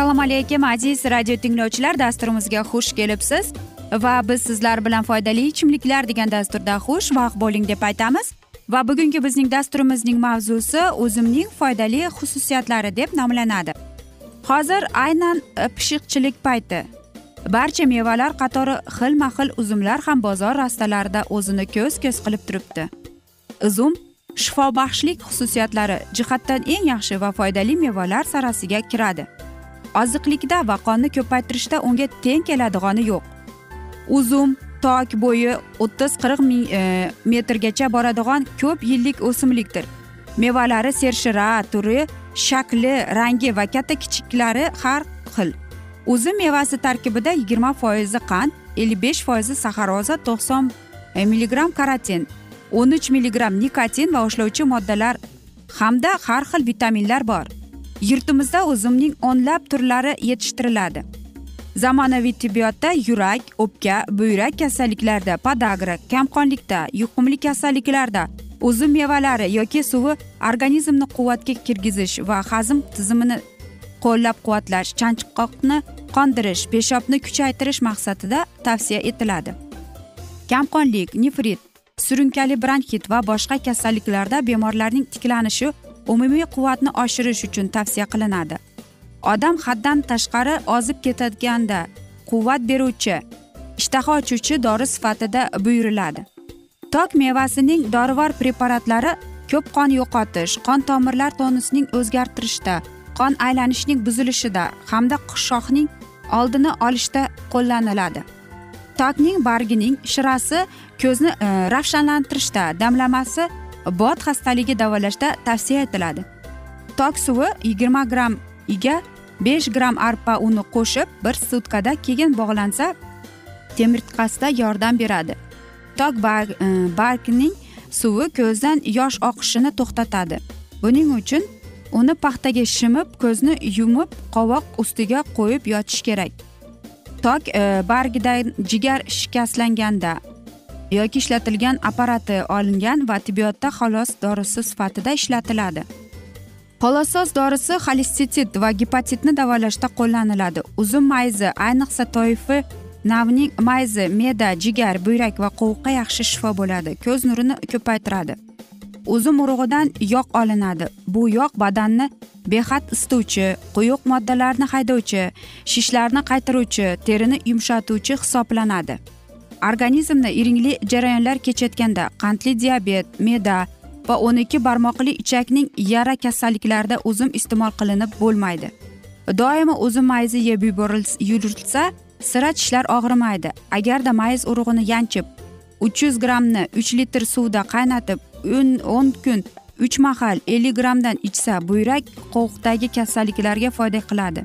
assalomu alaykum aziz radio tinglovchilar dasturimizga xush kelibsiz. Va biz sizlar bilan foydali ichimliklar degan dasturda xushvaqt bo'ling deb aytamiz. Va bugungi bizning dasturimizning mavzusi o'zimning foydali xususiyatlari deb nomlanadi. Hozir aynan e, pishiqchilik payti. Barcha mevalar qatori xilma xil uzumlar ham bozor rastalarida o'zini ko'z ko'z qilib turibdi. Uzum shifobaxshlik xususiyatlari jihatdan eng yaxshi va foydali mevalar sarasiga kiradi. Oziqlikda va qonni ko'paytirishda unga teng keladigani yo'q. Uzum tok bo'yi o'ttiz qirq ming e, metrgacha boradigan ko'p yillik o'simlikdir. Mevalari sershira turi shakli rangi va katta kichiklari har xil. Uzum mevasi tarkibida yigirma foizi qand ellik besh foizi saxaroza to'qson e, milligramm karotin o'n uch milligramm nikotin va ushlovchi moddalar. Hamda har xil vitaminlar bor. Yurtimizda uzumning o'nlab turlari yetishtiriladi. Zamonaviy tibbiyotda yurak o'pka buyrak kasalliklarida podagra kamqonlikda yuqumli kasalliklarda uzum mevalari yoki suvi organizmni quvvatga kirgizish va hazm tizimini qo'llab quvvatlash chanchiqoqni qondirish peshobni kuchaytirish maqsadida tavsiya etiladi. Kamqonlik nefrit surunkali bronxit va boshqa kasalliklarda bemorlarning tiklanishi umumiy quvvatni oshirish uchun tavsiya qilinadi. Odam haddan tashqari ozib ketadiganda quvvat beruvchi ishtaha ochuvchi dori sifatida buyuriladi. Tok mevasining dorivor preparatlari ko'p qon yo'qotish qon tomirlar tonusining o'zgartirishda qon aylanishining buzilishida hamda shoxning oldini olishda qo'llaniladi. Tokning bargining shirasi ko'zni e, ravshanlantirishda damlamasi bot xastaligi davolashda tavsiya etiladi. Tok suvi yigirma grammiga besh gramm arpa uni qo'shib bir sutkada keyin bog'lansa temirtqasida yordam beradi. Tok e, bargning suvi ko'zdan yosh oqishini to'xtatadi. Buning uchun uni paxtaga shimib ko'zni yumib qovoq ustiga qo'yib yotish kerak. Tok e, bargidan jigar shikastlanganda yoki ishlatilgan apparati olingan va tibbiyotda xolos dorisi sifatida ishlatiladi. Xolossoz dorisi xolestetit va gepatitni davolashda qo'llaniladi. Uzum mayzi ayniqsa toifi navning mayzi me'da jigar buyrak va qovuqqa yaxshi shifo bo'ladi. Ko'z nurini ko'paytiradi. Uzum urug'idan yog' olinadi. Bu yog' badanni behad isituvchi quyuq moddalarni haydovchi shishlarni qaytaruvchi terini yumshatuvchi hisoblanadi. Organizmni iringli jarayonlar kechayotganda qandli diabet me'da va o'n ikki barmoqli ichakning yara kasalliklarida uzum iste'mol qilinib bo'lmaydi. Doimo uzum mayizi yeb yurilsa sira tishlar og'rimaydi. Agarda mayiz urug'ini yanchib uch yuz grammni uch litr suvda qaynatib o'n kun uch mahal ellik grammdan ichsa buyrak qovuqdagi kasalliklarga foyda qiladi.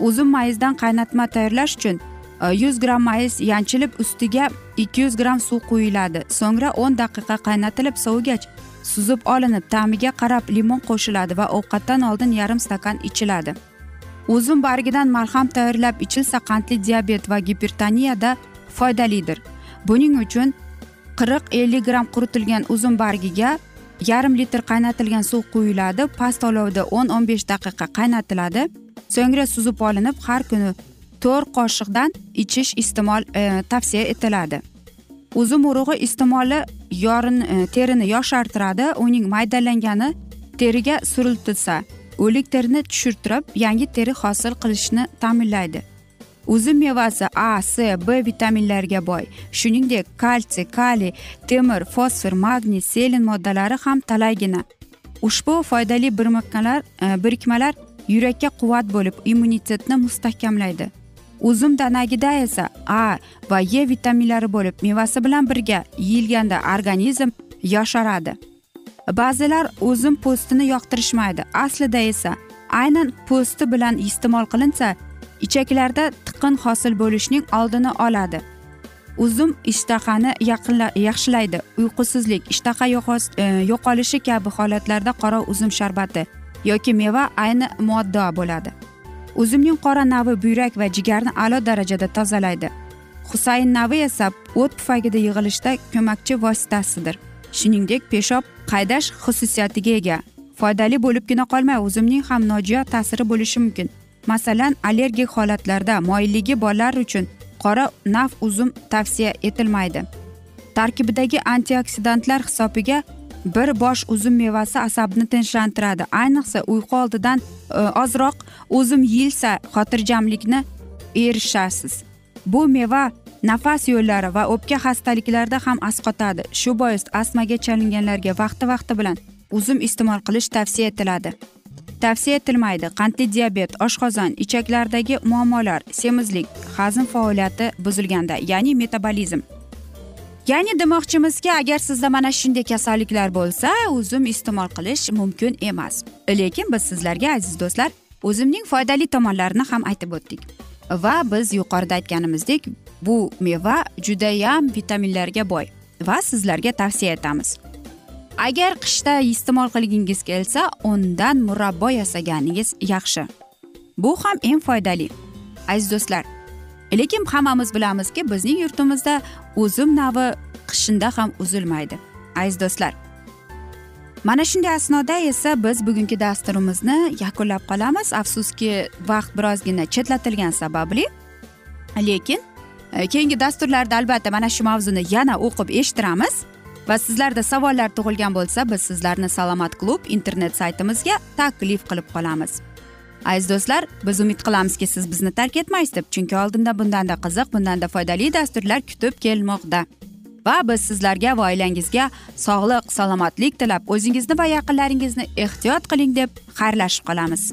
Uzum mayizdan qaynatma tayyorlash uchun e, yuz gramm mayiz yanchilib ustiga ikki yuz gramm suv quyiladi. So'ngra o'n daqiqa qaynatilib sovigach suzib olinib ta'miga qarab limon qo'shiladi va ovqatdan oldin yarim stakan ichiladi. Uzum bargidan malham tayyorlab ichilsa qandli diabet va gipertoniyada foydalidir. Buning uchun qirq ellik gramm quritilgan uzum bargiga yarim litr qaynatilgan suv quyiladi. Past olovda o'n o'n besh daqiqa qaynatiladi. So'ngra suzib olinib har kuni to'rt qoshiqdan ichish iste'mol e, tavsiya etiladi. Uzum urug'i iste'moli yorin e, terini yoshartiradi. Uning maydalangani teriga suriltilsa o'lik terini tushirtirib yangi teri hosil qilishni ta'minlaydi. Uzum mevasi a c b vitaminlariga boy. Shuningdek kalsiy kaliy temir fosfor magniy selen moddalari ham talaygina. Ushbu foydali birikmalar e, birikmalar yurakka quvvat bo'lib immunitetni mustahkamlaydi. Uzum danagida esa a va e vitaminlari bo'lib mevasi bilan birga yeyilganda organizm yosharadi. Ba'zilar uzum po'stini yoqtirishmaydi. Aslida esa aynan po'sti bilan iste'mol qilinsa ichaklarda tiqin hosil bo'lishning oldini oladi. Uzum ishtahani yaxshilaydi. Uyqusizlik ishtaha e, yo'qolishi kabi holatlarda qora uzum sharbati yoki meva ayni muaddo bo'ladi. Uzumning qora navi buyrak va jigarni a'lo darajada tozalaydi. Husayn navi esa o't pufagida yig'ilishda ko'makchi vositasidir. Shuningdek peshob qaydash xususiyatiga ega. Foydali bo'libgina qolmay uzumning ham nojo'ya ta'siri bo'lishi mumkin. Masalan allergik holatlarda moyilligi bolalar uchun qora nav uzum tavsiya etilmaydi. Tarkibidagi antioksidantlar hisobiga bir bosh uzum mevasi asabni tinchlantiradi. Ayniqsa uyqu oldidan e, ozroq uzum yeyilsa xotirjamlikni erishasiz. Bu meva nafas yo'llari va o'pka xastaliklarida ham asqotadi. Shu bois astmaga chalinganlarga vaqti vaqti bilan uzum iste'mol qilish tavsiya etiladi. Tavsiya etilmaydi. Qandli diabet oshqozon ichaklardagi muammolar semizlik hazm faoliyati buzilganda ya'ni metabolizm. Ya'ni demoqchimizki agar sizda mana shunday kasalliklar bo'lsa uzum iste'mol qilish mumkin emas. Lekin biz sizlarga aziz do'stlar uzumning foydali tomonlarini ham aytib o'tdik. Va biz yuqorida aytganimizdek bu meva judayam vitaminlarga boy va sizlarga tavsiya etamiz. Agar qishda iste'mol qilgingiz kelsa undan murabbo yasaganingiz yaxshi. Bu ham eng foydali aziz do'stlar. Lekin hammamiz bilamizki bizning yurtimizda uzum navi qishinda ham uzilmaydi aziz do'stlar. Mana shunday asnoda esa biz bugungi dasturimizni yakunlab qolamiz. Afsuski vaqt birozgina chetlatilgani sababli. Lekin e, keyingi dasturlarda albatta mana shu mavzuni yana o'qib eshittiramiz. Va sizlarda savollar tug'ilgan bo'lsa biz sizlarni salomat klub internet saytimizga taklif qilib qolamiz. Aziz do'stlar biz umid qilamizki siz bizni tark etmaysiz deb chunki oldinda bundanda qiziq bundanda foydali dasturlar kutib kelmoqda. Va biz sizlarga va oilangizga sog'lik salomatlik tilab o'zingizni va yaqinlaringizni ehtiyot qiling deb xayrlashib qolamiz.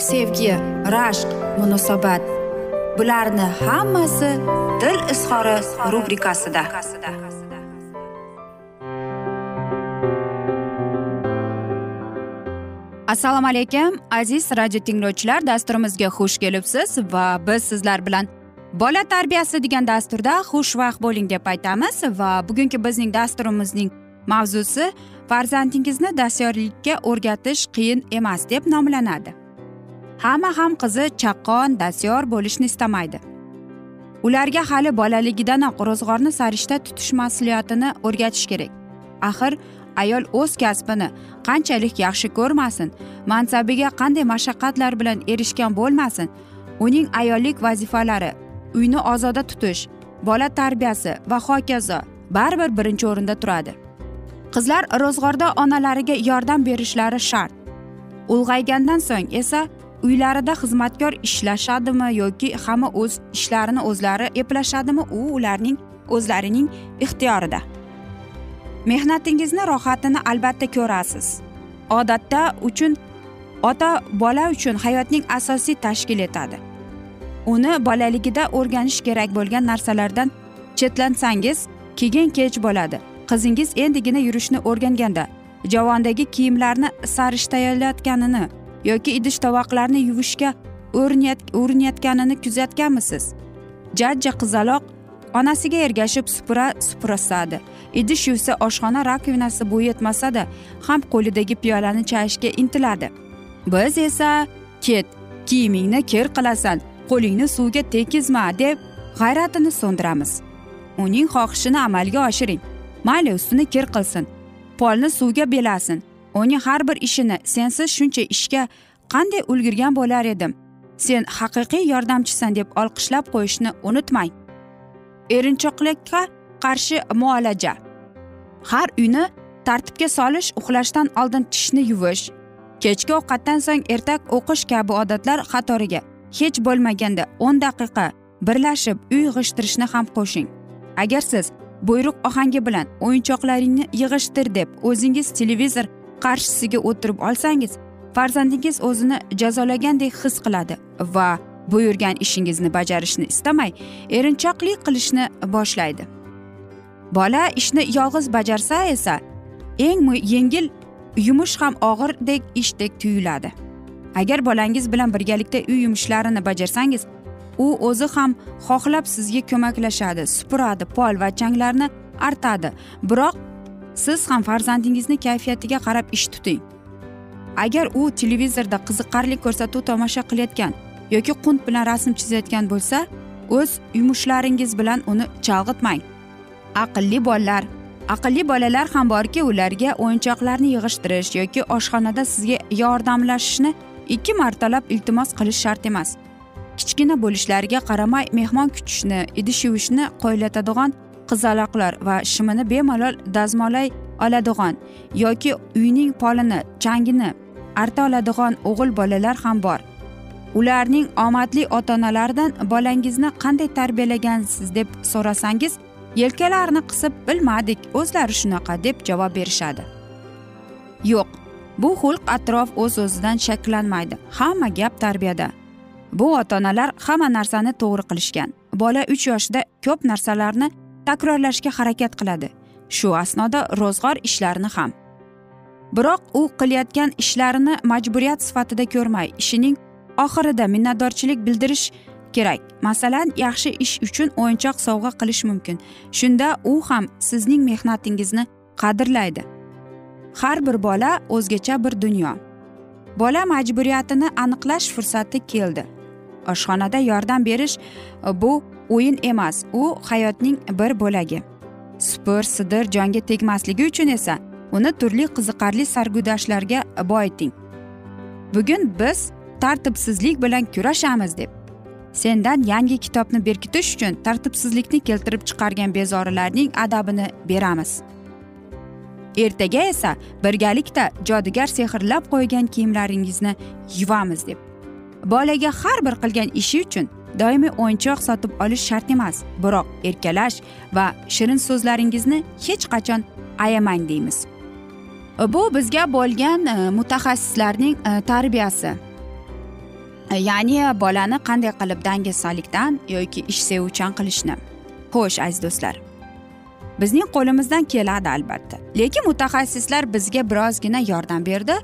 sevgi rashq munosabat. Bularni hammasi dil izhori rubrikasida. Assalomu alaykum aziz radio tinglovchilar dasturimizga xush kelibsiz va biz sizlar bilan bola tarbiyasi degan dasturda xushvaqt bo'ling deb aytamiz va bugungi bizning dasturimizning mavzusi farzandingizni dastyorlikka o'rgatish qiyin emas deb nomlanadi. Hamma ham qizi chaqqon dastyor bo'lishni istamaydi. Ularga hali bolaligidanoq ro'zg'orni sarishta tutish mas'uliyatini o'rgatish kerak. Axir ayol o'z kasbini qanchalik yaxshi ko'rmasin mansabiga qanday mashaqqatlar bilan erishgan bo'lmasin uning ayollik vazifalari uyni ozoda tutish bola tarbiyasi va hokazo baribir birinchi o'rinda turadi. Qizlar ro'zg'orda onalariga yordam berishlari shart. Ulg'aygandan so'ng esa uylarida xizmatkor ishlashadimi yoki hamma o'z ishlarini o'zlari eplashadimi? U ularning o'zlarining ixtiyorida. Mehnatingizni rohatini albatta ko'rasiz. Odatda uchun ota bola uchun hayotning asosiy tashkil etadi. Uni bolaligida o'rganish kerak bo'lgan narsalardan chetlansangiz keyin kech bo'ladi. Qizingiz endigina yurishni o'rganganda javondagi kiyimlarni sarishtayotganini yoki idish tovoqlarni yuvishga urinayotganini kuzatganmisiz? Jajja qizaloq onasiga ergashib supura suprasadi. Idish yuvsa oshxona rakovinasi bo'yi yetmasada ham qo'lidagi piyolani chayishga intiladi. Biz esa ket kiyimingni kir qilasan qo'lingni suvga tekizma deb g'ayratini so'ndiramiz. Uning xohishini amalga oshiring. Mayli ustini kir qilsin. Polni suvga belasin. Uning har bir ishini sensiz shuncha ishga qanday ulgurgan bo'lar edim. Sen haqiqiy yordamchisan deb olqishlab qo'yishni unutmang. Erinchoqlikka qarshi muolaja. Har uyni tartibga solish uxlashdan oldin tishni yuvish kechki ovqatdan so'ng ertak o'qish kabi odatlar qatoriga hech bo'lmaganda o'n daqiqa birlashib uy g'ishtirishni ham qo'shing. Agar siz buyruq ohangi bilan o'yinchoqlaringni yig'ishtir deb o'zingiz televizor qarshisiga o'tirib olsangiz farzandingiz o'zini jazolagandek his qiladi va buyurgan ishingizni bajarishni istamay erinchoqlik qilishni boshlaydi. Bola ishni yolg'iz bajarsa esa eng yengil yumush ham og'irdek ishdek tuyuladi. Agar bolangiz bilan birgalikda uy yumushlarini bajarsangiz u o'zi ham xohlab sizga ko'maklashadi supuradi pol va changlarni artadi. Biroq siz ham farzandingizni kayfiyatiga qarab ish tuting. Agar u televizorda qiziqarli ko'rsatuv tomosha qilayotgan yoki qunt bilan rasm chizayotgan bo'lsa o'z yumushlaringiz bilan uni chalg'itmang. Aqlli bolalar aqlli bolalar ham borki ularga o'yinchoqlarni yig'ishtirish yoki oshxonada sizga yordamlashishni ikki martalab iltimos qilish shart emas. Kichkina bo'lishlariga qaramay mehmon kutishni idish yuvishni qoyillatadigan qizaloqlar va shimini bemalol dazmollay oladigan yoki uyning polini changini arta oladigan o'g'il bolalar ham bor. Ularning omadli ota onalaridan bolangizni qanday tarbiyalagansiz deb so'rasangiz yelkalarini qisib bilmadik o'zlari shunaqa deb javob berishadi. Yo'q bu xulq atrof o'z o'zidan shakllanmaydi hamma gap tarbiyada. Bu ota onalar hamma narsani to'g'ri qilishgan. Bola uch yoshida ko'p narsalarni takrorlashga harakat qiladi. Shu asnoda ro'zg'or ishlarini ham. Biroq u qilayotgan ishlarini majburiyat sifatida ko'rmay ishining oxirida minnatdorchilik bildirish kerak. Masalan yaxshi ish uchun o'yinchoq sovg'a qilish mumkin. Shunda u ham sizning mehnatingizni qadrlaydi. Har bir bola o'zgacha bir dunyo. Bola majburiyatini aniqlash fursati keldi. Oshxonada yordam berish bu o'yin emas u hayotning bir bo'lagi. Supur sidir jonga tegmasligi uchun esa uni turli qiziqarli sarguzashtlarga boyiting bugun biz tartibsizlik bilan kurashamiz deb. Sendan yangi kitobni berkitish uchun tartibsizlikni keltirib chiqargan bezorilarning adabini beramiz. Ertaga esa birgalikda jodugar sehrlab qo'ygan kiyimlaringizni yuvamiz deb. Bolaga har bir qilgan ishi uchun doimiy o'yinchoq sotib olish shart emas. Biroq erkalash va shirin so'zlaringizni hech qachon ayamang deymiz. E, bu bizga bo'lgan e, mutaxassislarning e, tarbiyasi. Ya'ni bolani qanday qilib dangasalik,dan yoki ish sevuvchan qilishni. Xo'sh aziz do'stlar. Bizning qo'limizdan keladi albatta. Lekin mutaxassislar bizga birozgina yordam berdi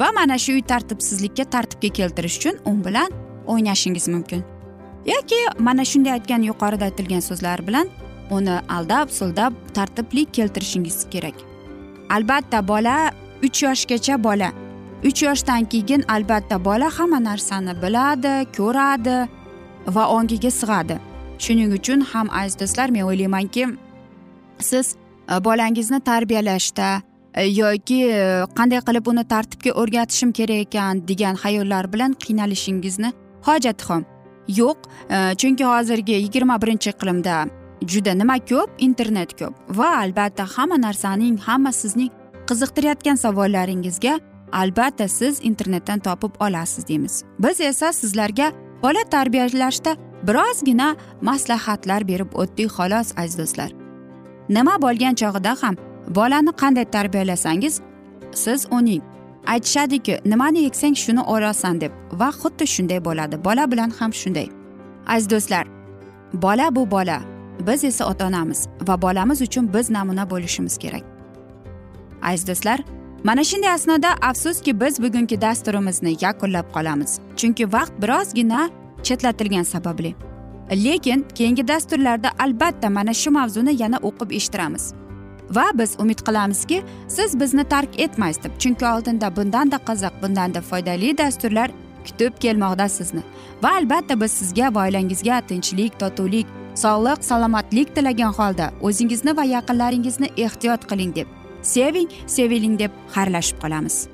va mana shu uy tartibsizlikka tartibga keltirish uchun u bilan o'ynashingiz mumkin. Yoki mana shunday aytgan yuqorida aytilgan so'zlar bilan uni aldab suldab tartibli keltirishingiz kerak. Albatta bola uch yoshgacha bola. Uch yoshdan keyin albatta bola hamma narsani biladi ko'radi va ongiga sig'adi. Shuning uchun ham aziz do'stlar men o'ylaymanki siz e, bolangizni tarbiyalashda e, yoki e, qanday qilib uni tartibga o'rgatishim kerak ekan degan xayollar bilan qiynalishingizni hojati ham yo'q. Chunki hozirgi yigirma birinchi iqlimda juda nima ko'p? Internet ko'p. Va albatta hamma narsaning hamma sizning qiziqtirayotgan savollaringizga albatta siz internetdan topib olasiz deymiz. Biz esa sizlarga bola tarbiyalashda birozgina maslahatlar berib o'tdik xolos aziz do'stlar. Nima bo'lgan chog'ida ham bolani qanday tarbiyalasangiz siz uning aytishadiki nimani eksang shuni olasan deb va xuddi shunday bo'ladi. Bola bilan ham shunday. Aziz do'stlar bola bu bola. Biz esa ota onamiz va bolamiz uchun biz namuna bo'lishimiz kerak. Aziz do'stlar mana shunday asnoda afsuski biz bugungi dasturimizni yakunlab qolamiz. Chunki vaqt birozgina chetlatilgani sababli. Lekin keyingi dasturlarda albatta mana shu mavzuni yana o'qib eshittiramiz. Va biz umid qilamizki siz bizni tark etmaysiz deb chunki oldinda bundanda qiziq bundanda foydali dasturlar kutib kelmoqda sizni. Va albatta biz sizga va oilangizga tinchlik totuvlik sog'lik salomatlik tilagan holda o'zingizni va yaqinlaringizni ehtiyot qiling deb seving seviling deb xayrlashib qolamiz.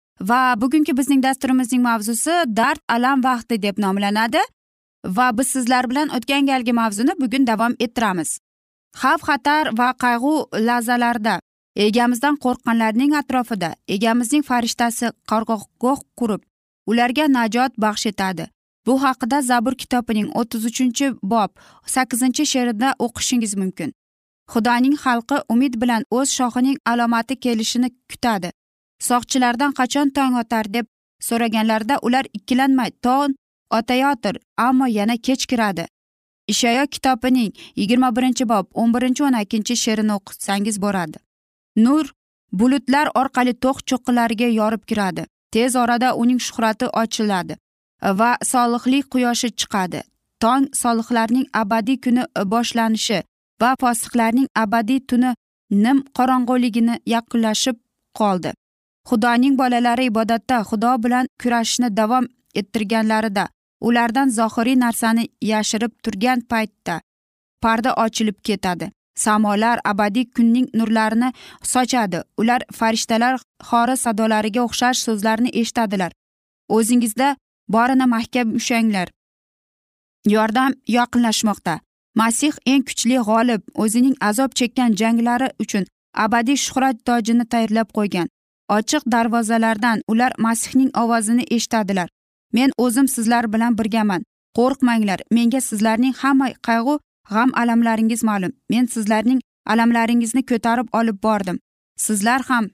Va bugungi bizning dasturimizning mavzusi dard alam vaqti deb nomlanadi va biz sizlar bilan o'tgan galgi mavzuni bugun davom ettiramiz. Xavf xatar va qayg'u lahzalarida egamizdan qo'rqqanlarning atrofida egamizning farishtasi qarg'oqgoh qurib ularga najot baxsh etadi. Bu haqida zabur kitobining o'ttiz uchinchi bob sakkizinchi she'rida o'qishingiz mumkin. Xudoning xalqi umid bilan o'z shohining alomati kelishini kutadi. Soqchilardan qachon tong otar deb so'raganlarida ular ikkilanmay tong otayotir ammo yana kech kiradi. Ishayo kitobining yigirma birinchi bob o'n birinchi o'n ikkinchi she'rini o'qisangiz bo'ladi. Nur bulutlar orqali to'q cho'qqilariga yorib kiradi. Tez orada uning shuhrati ochiladi va solihlik quyoshi chiqadi. Tong solihlarning abadiy kuni boshlanishi va fosiqlarning abadiy tuni nim qorong'uligini yaqinlashib qoldi. Xudoning bolalari ibodatda xudo bilan kurashishni davom ettirganlarida ulardan zohiriy narsani yashirib turgan paytda parda ochilib ketadi. Samolar abadiy kunning nurlarini sochadi. Ular farishtalar xori sadolariga o'xshash so'zlarni eshitadilar. O'zingizda borini mahkam ushlanglar. Yordam yaqinlashmoqda masih eng kuchli g'olib o'zining azob chekkan janglari uchun abadiy shuhrat tojini tayyorlab qo'ygan. Ochiq darvozalardan ular masihning ovozini eshitadilar. Men o'zim sizlar bilan birgaman. Qo'rqmanglar menga sizlarning hamma qayg'u g'am alamlaringiz ma'lum. Men sizlarning alamlaringizni ko'tarib olib bordim. Sizlar ham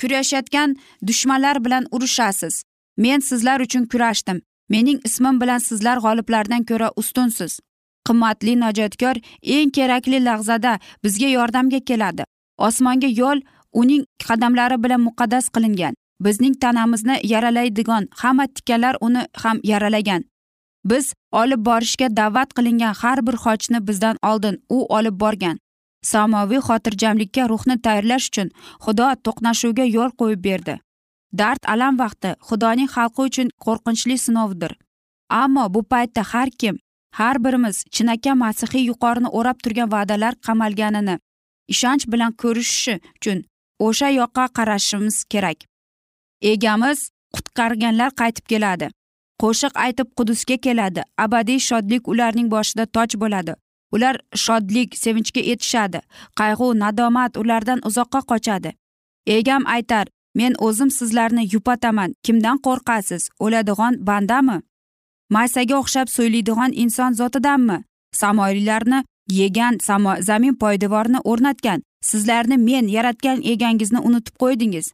kurashayotgan dushmanlar bilan urushasiz. Men sizlar uchun kurashdim. Mening ismim bilan sizlar g'oliblardan ko'ra ustunsiz. Qimmatli najotkor eng kerakli lahzada bizga yordamga keladi. Osmonga yo'l uning qadamlari bilan muqaddas qilingan. Bizning tanamizni yaralaydigan hamma tikkalar uni ham yaralagan. Biz olib borishga da'vat qilingan har bir xochni bizdan oldin u olib borgan. Samoviy xotirjamlikka ruhni tayyorlash uchun xudo to'qnashuvga yo'l qo'yib berdi. Dard alam vaqti xudoning xalqi uchun qo'rqinchli sinovdir. Ammo bu paytda har kim har birimiz chinakam masihiy yuqorini o'rab turgan va'dalar qamalganini ishonch bilan ko'rishishi uchun o'sha yoqqa qarashimiz kerak. Egamiz qutqarganlar qaytib keladi. Qo'shiq aytib qudusga keladi. Abadiy shodlik ularning boshida toj bo'ladi. Ular shodlik sevinchga etishadi qayg'u nadomat ulardan uzoqqa qochadi. Egam aytar men o'zim sizlarni yupataman. Kimdan qo'rqasiz? O'ladigan bandami? Maysaga o'xshab so'ylaydigan inson zotidanmi? Samoylarni yegan samo zamin poydevorini o'rnatgan. Sizlarni men yaratgan egangizni unutib qo'ydingiz.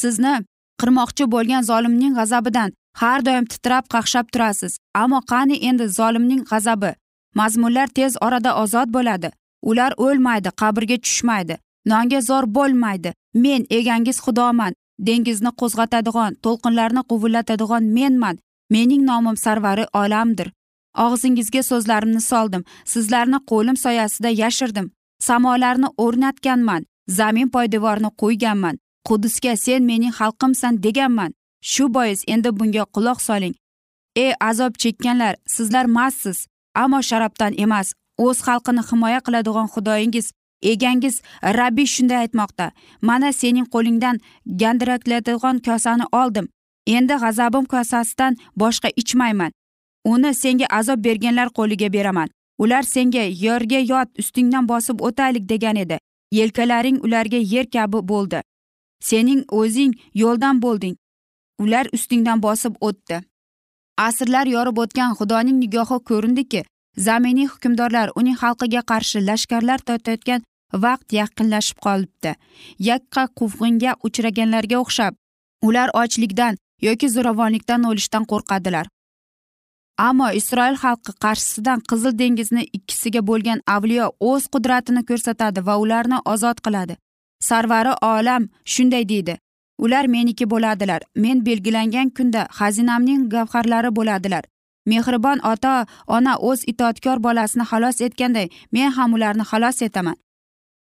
Sizni qirmoqchi bo'lgan zolimning g'azabidan har doim titrab qaqshab turasiz. Ammo qani endi zolimning g'azabi? Mazmunlar tez orada ozod bo'ladi. Ular o'lmaydi qabrga tushmaydi. Nonga zor bo'lmaydi. Men egangiz xudoman. Dengizni qo'zg'atadigan to'lqinlarni quvillatadigan menman. Mening nomim sarvari olamdir. Og'zingizga so'zlarimni soldim. Sizlarni qo'lim soyasida yashirdim. Samolarni o'rnatganman zamin poydevorini qo'yganman. Qudusga sen mening xalqimsan deganman. Shu bois endi bunga quloq soling. Ey azob chekkanlar sizlar mastsiz ammo sharobdan emas o'z xalqini himoya qiladigan xudoyingiz egangiz rabbiy shunday aytmoqda. Mana sening qo'lingdan gandirakladigan kosani oldim. Endi g'azabim kosasidan boshqa ichmayman. Uni senga azob berganlar qo'liga beraman. Ular senga yerga yot ustingdan bosib o'taylik degan edi. Yelkalaring ularga yer kabi bo'ldi. Sening o'zing yo'ldan bo'lding. Ular ustingdan bosib o'tdi. Asrlar yorib o'tgan xudoning nigohi ko'rindiki zaminiy hukmdorlar uning xalqiga qarshi lashkarlar tortayotgan vaqt yaqinlashib qolibdi. Yakka quvg'inga uchraganlarga o'xshab ular ochlikdan yoki zo'ravonlikdan o'lishdan qo'rqadilar. Ammo isroil xalqi qarshisidan qizil dengizni ikkisiga bo'lgan avliyo o'z qudratini ko'rsatadi va ularni ozod qiladi. Sarvari olam shunday deydi ular meniki bo'ladilar. Men belgilangan kunda xazinamning gavharlari bo'ladilar. Mehribon ota ona o'z itoatkor bolasini xalos etganday men ham ularni xalos etaman.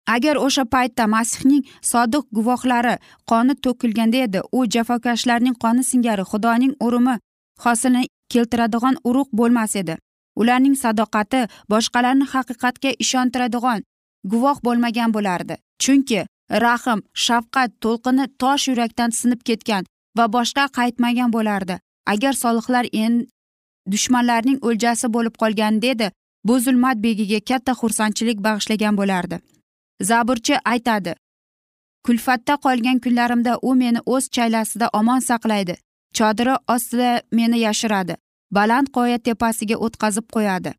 Agar o'sha paytda masihning sodiq guvohlari qoni to'kilganda edi u jafokashlarning qoni singari xudoning urumi hosilini keltiradigan urug' bo'lmas edi. Ularning sadoqati boshqalarni haqiqatga ishontiradigan guvoh bo'lmagan bo'lardi. Chunki rahm shafqat to'lqini tosh yurakdan sinib ketgan va boshqa qaytmagan bo'lardi. Agar solihlar en dushmanlarning o'ljasi bo'lib qolganida edi bu zulmat begiga katta xursandchilik bag'ishlagan bo'lardi. Zaburchi aytadi kulfatda qolgan kunlarimda u meni o'z chaylasida omon saqlaydi. Chodiri ostida meni yashiradi. Baland qoya tepasiga o'tkazib qo'yadi.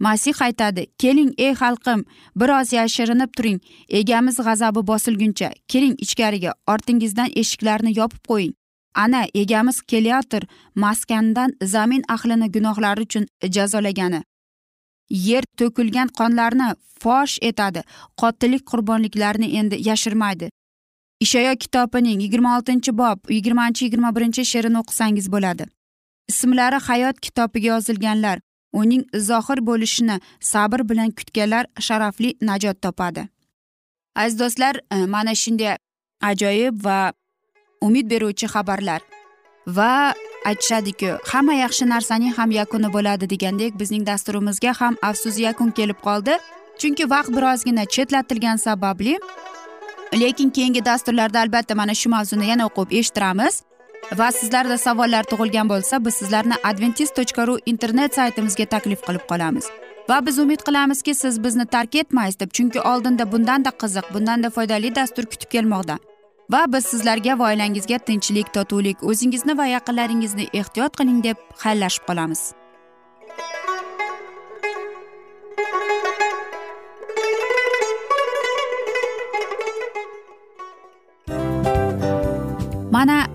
Masih aytadi keling ey xalqim biroz yashirinib turing. Egamiz g'azabi bosilguncha kiring ichkariga ortingizdan eshiklarni yopib qo'ying. Ana egamiz kelyotir maskandan zamin ahlini gunohlari uchun jazolagani. Yer to'kilgan qonlarni fosh etadi. Qotillik qurbonliklarini endi yashirmaydi. Ishayo kitobining yigirma oltinchi bob yigirmanchi yigirma birinchi she'rini o'qisangiz bo'ladi. Ismlari hayot kitobiga yozilganlar uning zohir bo'lishini sabr bilan kutganlar sharafli najot topadi. Aziz do'stlar e, mana shunday ajoyib va umid beruvchi xabarlar. Va aytishadiku hamma yaxshi narsaning ham yakuni bo'ladi degandek bizning dasturimizga ham afsus yakun kelib qoldi. Chunki vaqt birozgina chetlatilgani sababli lekin keyingi dasturlarda albatta mana shu mavzuni yana o'qib eshittiramiz. Va sizlarda savollar tug'ilgan bo'lsa biz sizlarni adventis tochka ru internet saytimizga taklif qilib qolamiz. Va biz umid qilamizki siz bizni tark etmaysiz deb chunki oldinda bundanda qiziq bundanda foydali dastur kutib kelmoqda. Va biz sizlarga va oilangizga tinchlik totuvlik o'zingizni va yaqinlaringizni ehtiyot qiling deb xayrlashib qolamiz.